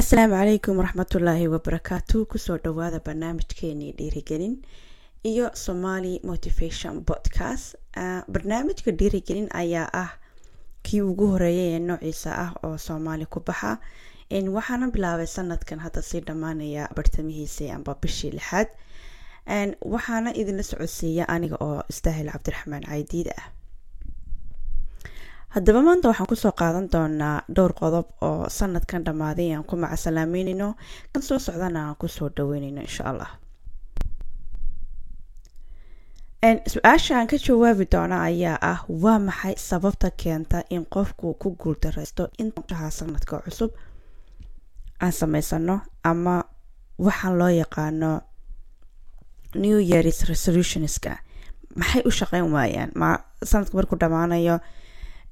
asalaamu calaykum waraxmatullaahi wabarakaatu ku soo dhawaada barnaamijkeenii dhiirigelin iyo somali motivation podcast. Barnaamijka dhiirigelin ayaa ah kii ugu horeeyay ee noociisa ah oo soomaali ku baxa. Waxaana bilaabay sanadkan hadda sii dhammaanaya bartamihiisii amba bishii lixaad. Waxaana idinla socodsiiya aniga oo istaahil cabdiraxmaan caydiid ah haddaba maanta waxaan ku soo qaadan doonaa dhowr qodob oo sanadkan dhammaaday aan ku macasalaameyneyno kan soo socdana aan ku soo dhaweyneyno insha allah. Su'aasha aan ka jawaabi doona ayaa ah waa maxay sababta keenta in qofku ku guuldareysto intaha sanadka cusub aan sameysano ama waxaan loo yaqaano new years resolutionska? Maxay u shaqeyn waayaan? Ma sanadka markuu dhammaanayo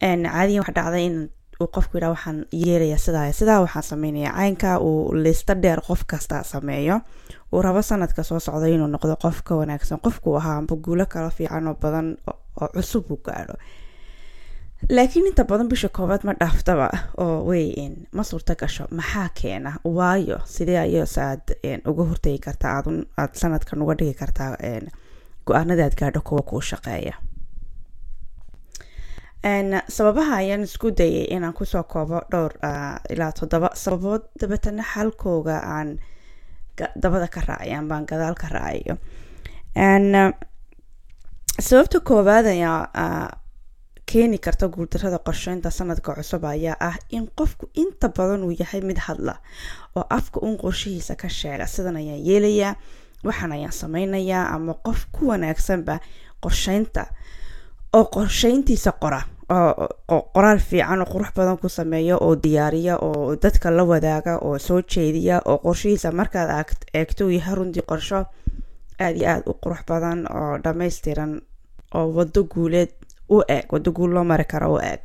caadiyan waxa dhacday in uu qofku yidhaa waxaan yeelaya sidaa sidaa waxaan sameynaya. Caynka uu liista dheer qof kasta sameeyo. Uu rabo sanadka soo socda inuu noqdo qof ka wanaagsan. Qofkuu ahaa amba guulo kala fiican oo badan oo cusub uu gaadho. Laakiin inta badan bisha koobaad ma dhaaftaba oo weyn ma suurta gasho maxaa keena? Waayo sidee ayos aad uga hortegi kartaa? Aad sanadkan uga dhigi kartaa go'aanada aad gaadho kuwa kuu shaqeeya sababaha ayaan isku dayay inaan ku soo koobo dhowr ilaa toddoba. Sababood dabeetana xalkooga aan dabada ka raacayo ambaan gadaal ka raacayo. Sababta koowaad ayaa keeni karta guuldarada qorsheynta sanadka cusub ayaa ah in qofku inta badan uu yahay mid hadla oo afka uun qorshihiisa ka sheega. Sidan ayaan yeelayaa waxaan ayaan sameynayaa ama qof ku wanaagsanba qorsheynta oo qorsheyntiisa qora qoraal fiican oo qurux badan ku sameeya oo diyaariya oo dadka la wadaaga oo soo jeediya oo qorshihiisa markaad eegto yahay runtii qorsho aada iyo aada u qurux badan oo dhammaystiran oo wado guuleed u eeg wado guul loo mari karo u eeg.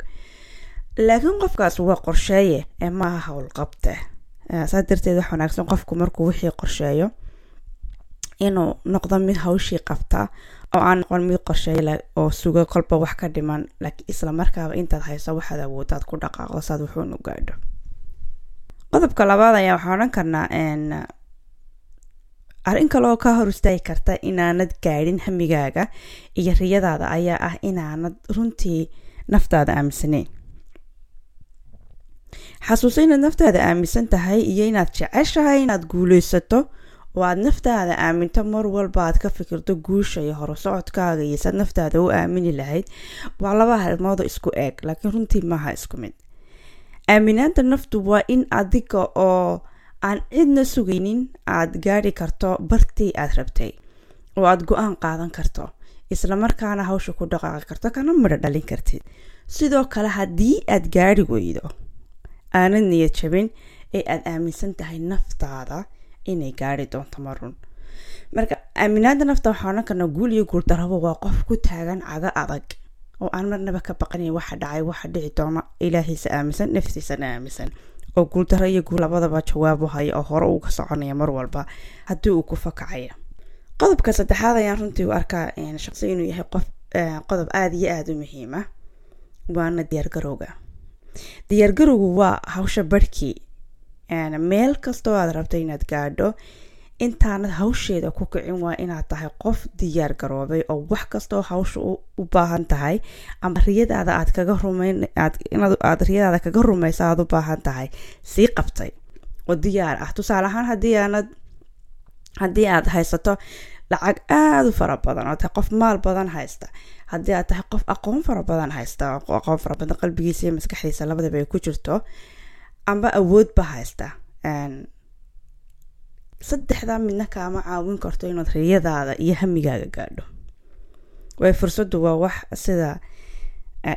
Laakiin qofkaas waa qorsheeye ee maaha howlqabte saa darteed wax wanaagsan qofku markuu wixii qorsheeyo inuu noqdo mid hawshii qabta oo aan noqon mid qorsheeya oo suga kolba wax ka dhiman laakiin isla markaaba intaad hayso waxaad awoodaad ku dhaqaaqdo saad wuxuunu gaadho. Qodobka labaad ayaa waxaan odhan karnaa arrin kaleoo ka hor istaagi karta inaanad gaadhin hamigaaga iyo riyadaada ayaa ah inaanad runtii naftaada aaminsaneyn xasuuso inaad naftaada aaminsan tahay iyo inaad jeceshahay inaad guuleysato oo aad naftaada aaminto mar walba aad ka fikirto guusha iyo horusocodkaaga iyo saad naftaada u aamini lahayd waa laba halmoodoo isku eeg laakiin runtii maaha isku mid. Aaminaanta naftu waa in adiga oo aan cidna sugaynin aad gaadhi karto bartii aad rabtay oo aad go'aan qaadan karto islamarkaana hawsha ku dhaqaaqi karto kana midho dhalin kartid. Sidoo kale haddii aad gaadhi weydo aanad niyad jabin ee aad aaminsan tahay naftaada inay gaari doonto marun marka aaminaada nafta waxaa odhan karnaa guul iyo guuldarabo waa qof ku taagan caga adag oo aan marnaba ka baqanayn waxa dhacay waxa dhici doona ilaahiisa aaminsan naftiisana aaminsan. Oo guuldaro iyo guul labadaba jawaab haya oo hore uu ka soconaya mar walba haddii uu ku fakacaya. Qodobka saddexaad ayaan runtii u arkaa shaqsi inuu yahay qof qodob aada iyo aada u muhiima waana diyaargarowga. Diyaargarowgu waa hawsha barhkii meel kastoo aad rabto inaad gaadho intaanad hawsheeda ku kicin waa inaad tahay qof diyaar garoobay oo wax kastoo hawsha u baahan tahay ama riyadaada aad kaga rumainaad riyadaada kaga rumaysa aad u baahan tahay sii qabtay. Oo diyaar ah. Tusaale ahaan haddii aanad haddii aad haysato lacag aada u fara badan oo tahay qof maal badan haysta haddii aad tahay qof aqoon fara badan haysta aqoon fara badan qalbigiisa iyo maskaxdiisa labadaba ay ku jirto amba awoodba haysta. Saddexdaa midna kaama caawin karto inaad riyadaada iyo hamigaaga gaadho. Way fursaddu waa wax sida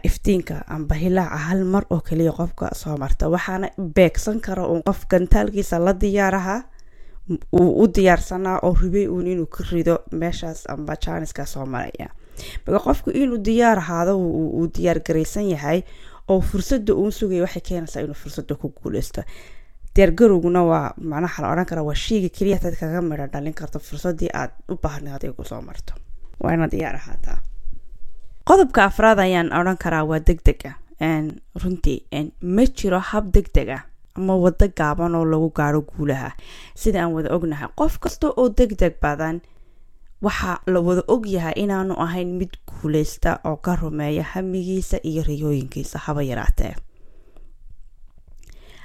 iftiinka amba hilaaca hal mar oo kaliya qofka soo marta. Waxaana beegsan kara uun qof gantaalkiisa la diyaaraha uu u diyaarsanaa oo ribay uun inuu ka rido meeshaas amba jaaniska soo maraya. Marka qofku inuu diyaar ahaado uu diyaar garaysan yahay oo fursadda uun sugaya waxay keenaysaa inuu fursadda ku guuleysto. Diyaargarowguna waa macnaha la odhan karaa waa sheyga keliya dad kaga midho dhalin karto. Fursaddii aad u baahnayd ay ku soo marto. Waa inaad diyaar ahaataa. Qodobka afraad ayaan odhan karaa waa deg deg ah runtii ma jiro hab deg deg ah ama waddo gaaban oo lagu gaaro guulaha. Sida aan wada ognahay qof kasta oo deg deg badan waxaa la wada ogyahay inaanu ahayn mid guuleysta oo ka rumeeya hamigiisa iyo riyooyinkiisa haba yaraatee.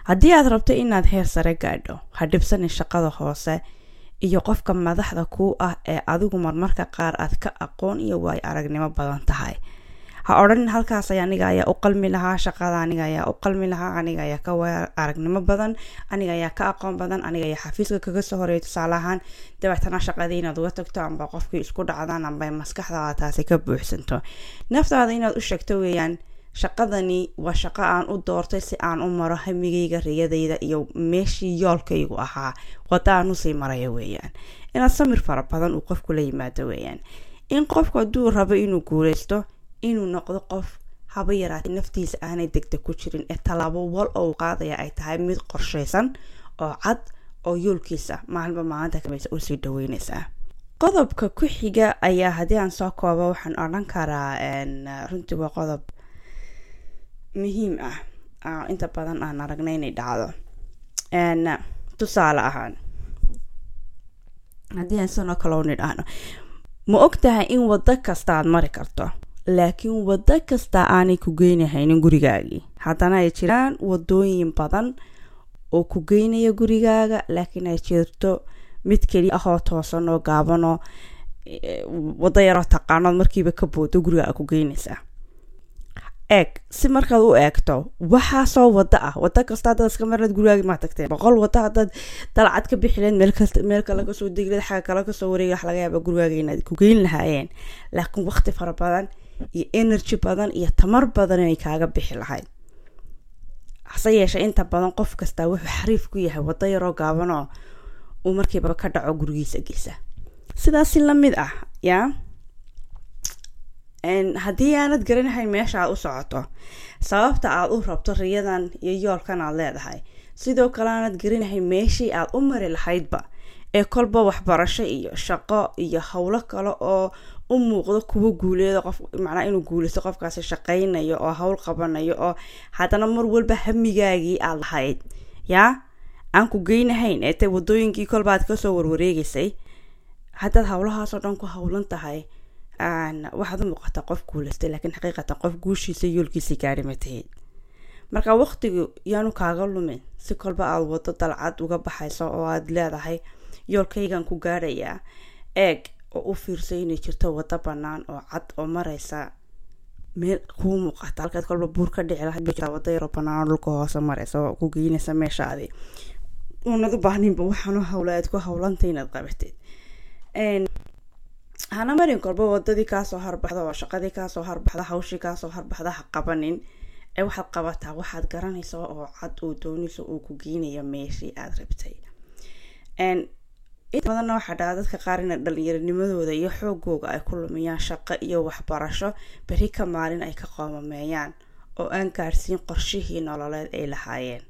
Haddii aad rabto inaad heer sare gaadho ha dhibsanin shaqada hoose iyo qofka madaxda kuu ah ee adigu marmarka qaar aad ka aqoon iyo waay aragnimo badan tahay ha odhanin halkaasay aniga ayaa u qalmi lahaa shaqada aniga ayaa u qalmi lahaa aniga ayaa ka waay aragnimo badan aniga ayaa ka aqoon badan aniga ayaa xafiiska kaga soo horreeya tusaale ahaan dabeetana shaqadii inaad uga tagto amba qofkii isku dhacdaan amba maskaxdaada taasi ka buuxsanto. Naftaada inaad u sheegto weeyaan shaqadani waa shaqo aan u doortay si aan u maro hamigayga riyadayda iyo meeshii yoolkaygu ahaa. Wadda aan u sii maraya weeyaan. Inaad samir fara badan uu qofku la yimaado weeyaan. In qofku hadduu rabo inuu guuleysto inuu noqdo qof haba yaraatay naftiisa aanay degdeg ku jirin. Ee tallaabo wal oo qaadaya ay tahay mid qorshaysan oo cad oo yoolkiisa maalinba maalinta kameysa u sii dhaweyneysaa qodobka ku xiga ayaa haddii aan soo koobo waxaan odhan karaa runtii waa qodob muhiim ah inta badan aan aragna inay dhacdo. Tusaale ahaan haddii aan sanoo kaloo nidhaahno ma og tahay in waddo kasta aad mari karto laakiin waddo kasta aanay ku geynahaynin gurigaagii haddana ay jiraan wadooyin badan oo ku geynaya gurigaaga laakiin ay jirto mid keliya ahoo toosan oo gaabanoo waddo yaroo taqaanood markiiba ka boodo gurigaaga ku geynaysaa eeg si markaad u eegto waxaasoo wado ah. Wado kasta hadaad iska marnaad gurigaagi maa tagtee boqol wado hadaad dalcad ka bixileed meel kale ka soo degileed xagga kale ka soo wareegi wax laga yaaba gurigaaga inaad ku geyn lahaayeen. Laakiin waqti fara badan iyo energy badan iyo tamar badan inay kaaga bixi lahayd. Hase yeeshee inta badan qof kastaa wuxuu xariif ku yahay wado yaroo gaabanoo uu markiiba ka dhaco gurigiisa geysa sidaasi la mid ah yaa? Haddii aanad garanahayn meesha aad u socoto sababta aad u rabto riyadan iyo yoolkan aad leedahay sidoo kale aanad garanahayn meeshii aad u mari lahaydba ee kolba waxbarasho iyo shaqo iyo howlo kale oo u muuqdo kuwa guuleeda qof macnaa inuu guuleysto qofkaasi shaqaynayo oo howl qabanayo oo haddana mar walba hamigaagii aad lahayd yaa? Aan ku geynahayn ee te wadooyinkii kolba aad ka soo warwareegaysay haddaad howlahaasoo dhan ku howlan tahay waxaad u muuqataa qof guuleystay laakiin xaqiiqatan qof guushiisa yoolkiisa gaari ma tahid marka waqtigu yaanu kaaga lumin si kolba aad wado dalcad uga baxayso oo aad leedahay yoolkaygan ku gaadhayaa eeg oo u fiirsay inay jirto wado banaan oo cad oo mareysa meel kuu muuqata. Halkaad kolba buur ka dhici lahayd bajira wado yaroo banaan oo dhulka hoose mareysa oo ku geynaysa meeshaadi uunad baahninba waxaanu hawla aad ku hawlantay inaad qabatid. Hana marin kolba wadadii kaasoo harbaxda oo shaqadii kaasoo harbaxda hawshii kaasoo harbaxda ha qabanin. Ee waxaad qabataa waxaad garanaysa oo cad oo doonaysa uu ku geynayo meeshii aad rabtay inta waxaa dhaca dadka qaar ina dhalinyaronimadooda iyo xoogooga ay ku lumiyaan shaqo iyo waxbarasho beri ka maalin ay ka qoomameeyaan oo aan gaadhsiin qorshihii nololeed ay lahaayeen.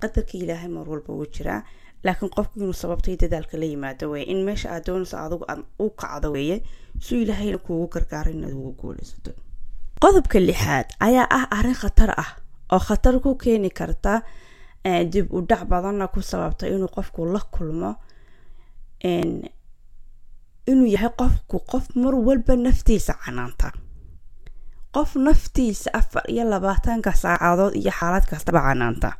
Qadarkii ilaahay mar walba wuu jiraa laakiin qofku inuu sababtay dadaalka la yimaado weeye in meesha aad doonayso adigu u kacdo weeye suu ilaahayna kuugu gargaaro inaad ugu guulaysato. Qodobka lixaad ayaa ah arrin khatar ah oo khatar ku keeni karta dib u dhac badanna ku sababta inuu qofku la kulmo inuu yahay qofku qof mar walba naftiisa canaanta. Qof naftiisa afar iyo labaatanka saacadood iyo xaalad kastaba canaanta.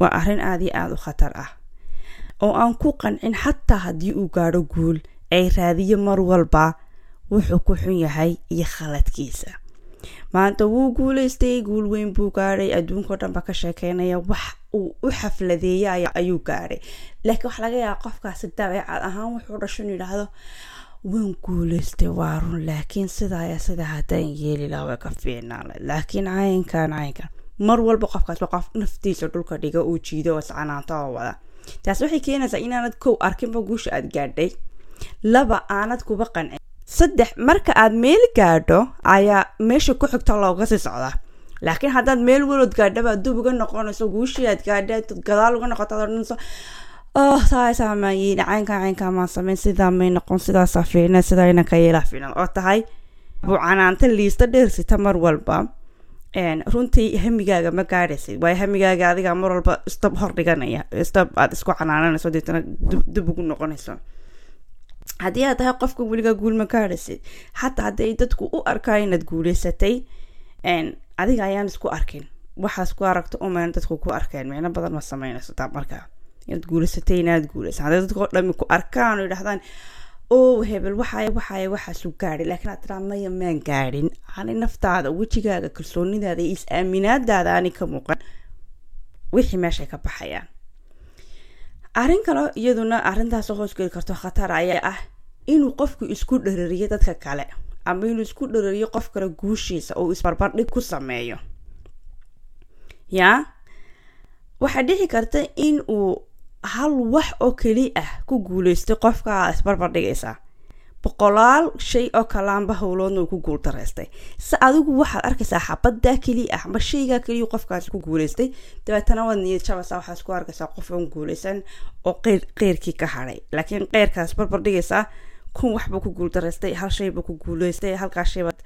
Waa arrin aada iyo aada u khatar ah oo aan ku qancin xataa haddii uu gaadho guul ay raadiyo mar walba wuxuu ku xun yahay iyo khaladkiisa. Maanta wuu guuleystay guul weyn buu gaadhay adduunkao dhanba ka sheekeynaya wax uu u xafladeeya ayuu gaadhay laakiin waxaa laga yaaba qofkaasi dabeecad ahaan wuxuu dhasho yidhaahdo waan guuleystay waa run laakiin sidaaya sida haddaan yeeli laha way ka fiicnaala laakiin caynkan caynkan. Mar walba qofkaas qof naftiisa dhulka dhiga uu jiido oo oo wada. Taas waxay keenaysaa inaanad kow arkinba guusha aad gaadhay. Laba aanad kuba qancin saddex marka aad meel gaadho ayaa meesha ku xigta looga sii socdaa laakiin haddaad meel walood gaadhaba dub uga noqonayso guushii aad gaadha gadaal uga noqoto odhanayso oh saasaa maan yeeli caynkaa caynkaa maan sameyn sidaa may noqon sidaasaa fiicna sidaa inanka yeelaa fiicnad oo tahay buu canaanta liista dheersita mar walba runtii hamigaaga ma gaadhaysid waayo hamigaaga adigaa mar walba stab hor dhiganaya stab aad isku canaananayso deetana dib ugu noqonayso haddii aad tahay qofka weligaa guul ma gaadhaysid xataa hadday dadku u arkaan inaad guuleysatay adiga ayaan isku arkin. Waxaas ku aragto uman dadku ku arkeen. Micno badan ma sameynayso taa markaa inaad guuleysatay inaad guuleysa hadday dadkao dhami ku arkaan oo yidhahdaan o hebel waxaay waxaay waxaasu gaadhay laakiin aad tiraa maya maan gaadhin. Ani naftaada wejigaaga kalsoonidaada iyo is-aaminaadaada ani ka muuqan. Wixii meeshay ka baxayaan. Arrin kale iyaduna arrintaas hoosgeli karto khatar ayaa ah inuu qofku isku dharariyo dadka kale ama inuu isku dharariyo qof kale guushiisa oo isbarbardhig ku sameeyo. Yaa waxaa dhici karta in uu hal wax oo keli ah ku guuleystay qofka aad isbarbardhigaysaa boqolaal shay oo kalaanba howloodna uu ku guul daraystay. Se adigu waxaad arkaysaa xabadaa keli ah ama shaygaa keliya qofkaas ku guuleystay dabeetana waad niyad jabasa waxaad ku arkaysaa qof aan guuleysan oo qeyr qeyrkii ka hadhay laakiin qeyrkaas barbardhigaysaa kun waxbuu ku guul daraystay hal shaybuu ku guuleystay halkaas shaybaad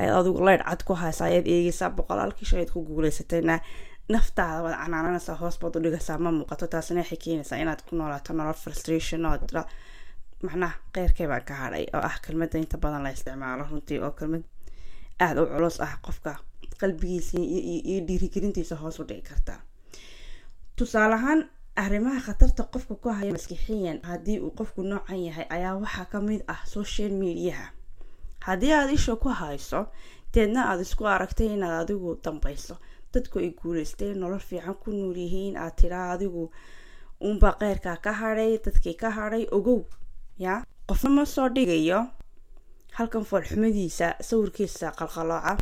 ayaad adigu leydh cad ku haysa ayaad eegaysaa boqolaalkii shayaad ku guuleysatayna naftaada waad canaananaysaa hoos baad u dhigaysaa ma muuqato taasina waxay keenaysaa inaad ku noolaato nolol frustration oo macnaha qeyrkay baan ka hadhay oo ah kelmadda inta badan la isticmaalo runtii oo kelmad aada u culus ah qofka qalbigiisa iyo dhiirigelintiisa hoos u dhigi kartaa tusaale ahaan arrimaha khatarta qofka ku haya maskixiyan haddii uu qofku noocan yahay ayaa waxaa ka mid ah social mediaha. Haddii aada isha ku hayso deedna aada isku aragtay inaad adigu dambayso. Dadku ay guuleysteen nolol fiican ku nool yihiin aad tiraa adigu uunbaa qeyrkaa ka hadhay dadkii ka hadhay ogow yaa qofna ma soo dhigayo? Halkan foolxumadiisa sawirkiisa qalqalooca.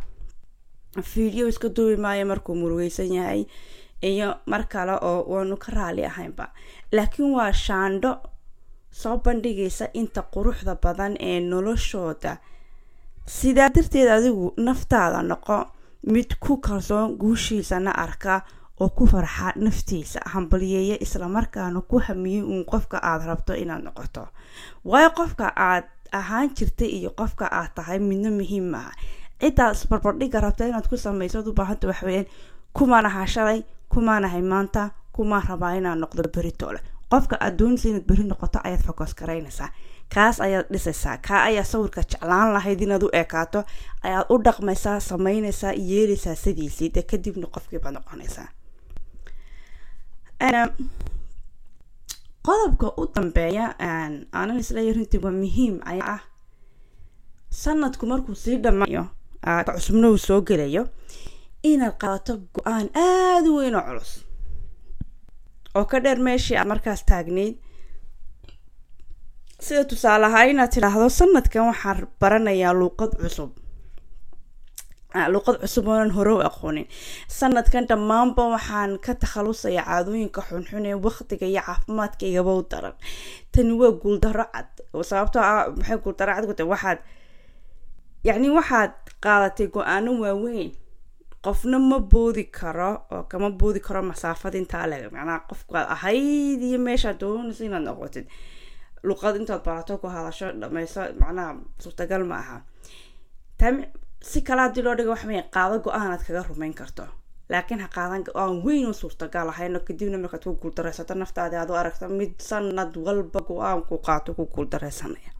Fiideo iska duubi maayo markuu murugeysan yahay iyo mar kale oo waanu ka raali ahaynba. Laakiin waa shaandho soo bandhigaysa inta quruxda badan ee noloshooda. Sidaa darteed adigu naftaada noqo mid ku kalsoon guushiisana arka oo ku farxa naftiisa hambalyeeya islamarkaana ku hamiyey uun qofka aada rabto inaad noqoto. Waayo qofka aad ahaan jirtay iyo qofka aad tahay midna muhiim maaha. Ciddaad isbarbardhiga rabta inaad ku samaysoad u baahanta waxweyaan kumaan ahaa shalay kumaan ahay maanta kumaan rabaa inaad noqdo beritoole qofka aad doonaysa inaad beri noqoto ayaad focos garaynaysaa kaas ayaad dhisaysaa. Kaa ayaa sawirka jeclaan lahayd inaad u ekaato ayaad u dhaqmaysaa sameynaysaa yeelaysaa sidiisii. Dee kadibna qofkiibaad noqonaysaa. Qodobka u dambeeya aanan isleeya runtii waa muhiim ayaa ah sanadku markuu sii dhamaayo cusubna uu soo gelayo inaad qaadato go'aan aada u weyn oo culus. Oo ka dheer meeshii aad markaas taagneyd sida tusaale ahaa inaad tidhaahdo sanadkan waxaan baranayaa luuqad cusub. Luuqad cusub oonan hore u aqoonin. Sanadkan dhammaanba waxaan ka takhalusaya caadooyinka xunxun ee waqtiga iyo caafimaadkaygaba u daran. Tani waa guuldaro cad sababtoo ah maxay guuldaro cad ku waxaad yacni waxaad qaadatay go'aano waaweyn qofna ma boodi karo oo kama boodi karo masaafad intaa leg macnaha qofkaad ahayd iyo meeshaad doonaysa inaad noqotid. Luqad intaad barato ku hadasho dhameyso macnaha suurtagal ma aha. Tam si kale haddii loo dhigo waxa weya qaado go'aanaad kaga rumayn karto. Laakiin ha qaadan go'aan weyn oo suurtagal ahayno kadibna markaad ku guuldareysato naftaadi aad u aragto mid sanad walba go'aan ku qaato ku guuldareysanaya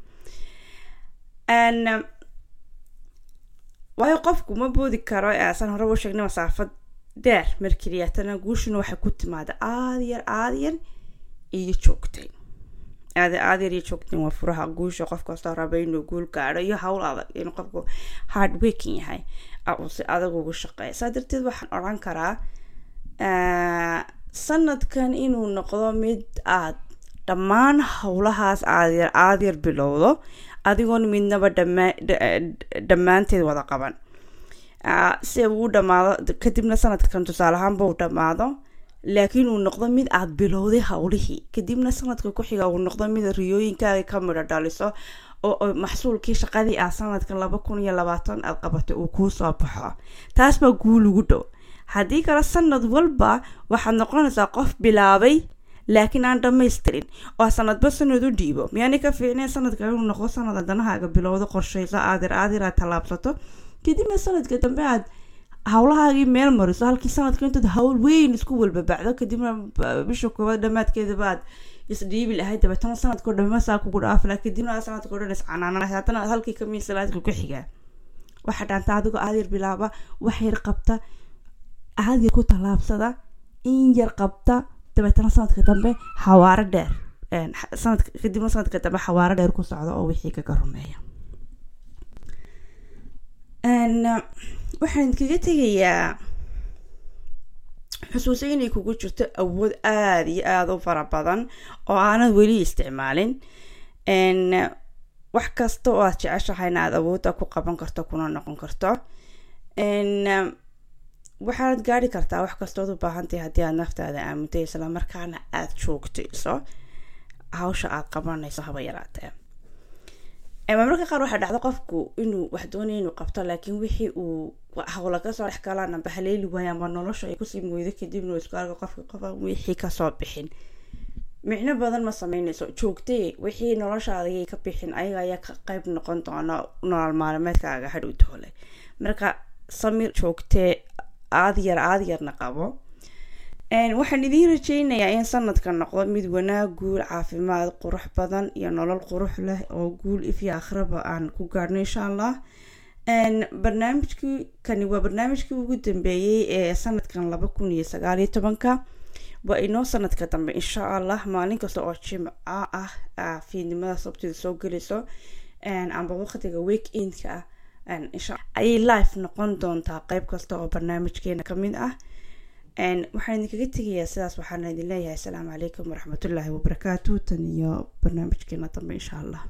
waayo qofku ma boodi karo saan horeba u sheegnay masaafad deer markeliyaatana guushuna waxay ku timaada aada yar aada yar iyo joogtay aada aada yar iyo joogtay waa furaha guusha. Qof kastoo raba inuu guul gaadho iyo hawl adag inuu qofku hard waking yahay uu si adag ugu shaqeeya saa darteed waxaan odhan karaa sanadkan inuu noqdo mid aad dhammaan howlahaas aadayar aada yar bilowdo adigoon midnaba dhammaanteed wada qaban. Si uu dhamaado kadibna sanadkan tusaale ahaanba uu dhamaado laakiin uu noqdo mid aada bilowday howlihii kadibna sanadka ku-xiga uu noqdo mid riyooyinkaaga ka midho dhaliso oo maxsuulkii shaqadii ah sanadkan laba kun iyo labaatan aad qabatay uu kuu soo baxo. Taas baa guul ugu dhow. Haddii kale sanad walba waxaad noqonaysaa qof bilaabay laakiin aan dhamaystirin oo sanadba sanad u dhiibo miyaanay ka fiicneen sanadka inuu noqdo sanad danahaaga bilowda qorshayso aadir aadir aad tallaabsato kadibna sanadka dambe aad howlahaagii meel mariso halkii sanadka intaad hawl weyn isku walbabacdo kadibna bisha koowaad dhamaadkeeda baad isdhiibi lahayd dabeetana sanadkao dhamasaa kugu dhaafla kadibna sanadkao dhan iscanaanana halkii kamiislaadka ku xigaa waxaa dhaanta adigoo aadyar bilaaba wax yar qabta aadyar ku tallaabsada in yar qabta dabeetana sanadka dambe xawaaro dheer kadibna sanadka dambe xawaaro dheer ku socda oo wixii kaga rumeeya. Waxaan kaga tegayaa xusuusa inay kugu jirto awood aada iyo aada u fara badan oo aanad weli isticmaalin. Wax kasta oo aad jeceshahayna aada awoodda ku qaban karto kuna noqon karto waxaanad gaari kartaa wax kastood u baahantahay haddii aad naftaada aamintay islamarkaana aada joogtayso hawsha aada qabanayso haba yaraatee. Marmarka qaar waxaa dhacdo qofku inuu wax doonaya inuu qabto laakiin wixii uu hawla ka soo dhex galaan amba haleeli waaya amba nolosha ay ku sii mooydo kadibna isku argo qofka qofa wixii ka soo bixin. Micno badan ma sameynayso joogtay wixii noloshaada ka bixin ayaga ayaa ka qeyb noqon doona nolol maalimeedkaaga hadhow toole. Marka samir joogtee aada yar aada yarna qabo waxaan idiin rajeynayaa in sanadka noqdo mid wanaag guul caafimaad qurux badan iyo nolol qurux leh oo guul ifyo akhraba aan ku gaadhno insha allah barnaamijkii kani waa barnaamijkii ugu dambeeyey ee sanadkan laba kun iyo sagaaliyo tobanka. Waa inoo sanadka dambe insha allah maalin kasta oo jimca ah fiidnimada sabtida soo gelayso amba waqtiga week endka ah ayay life noqon doontaa qeyb kasta oo barnaamijkeena ka mid ah. Waxaan idinkaga tegayaa sidaas waxaana idin leeyahay asalaamu calaykum waraxmatullaahi wabarakaatu tan iyo barnaamijkeena dambe insha allah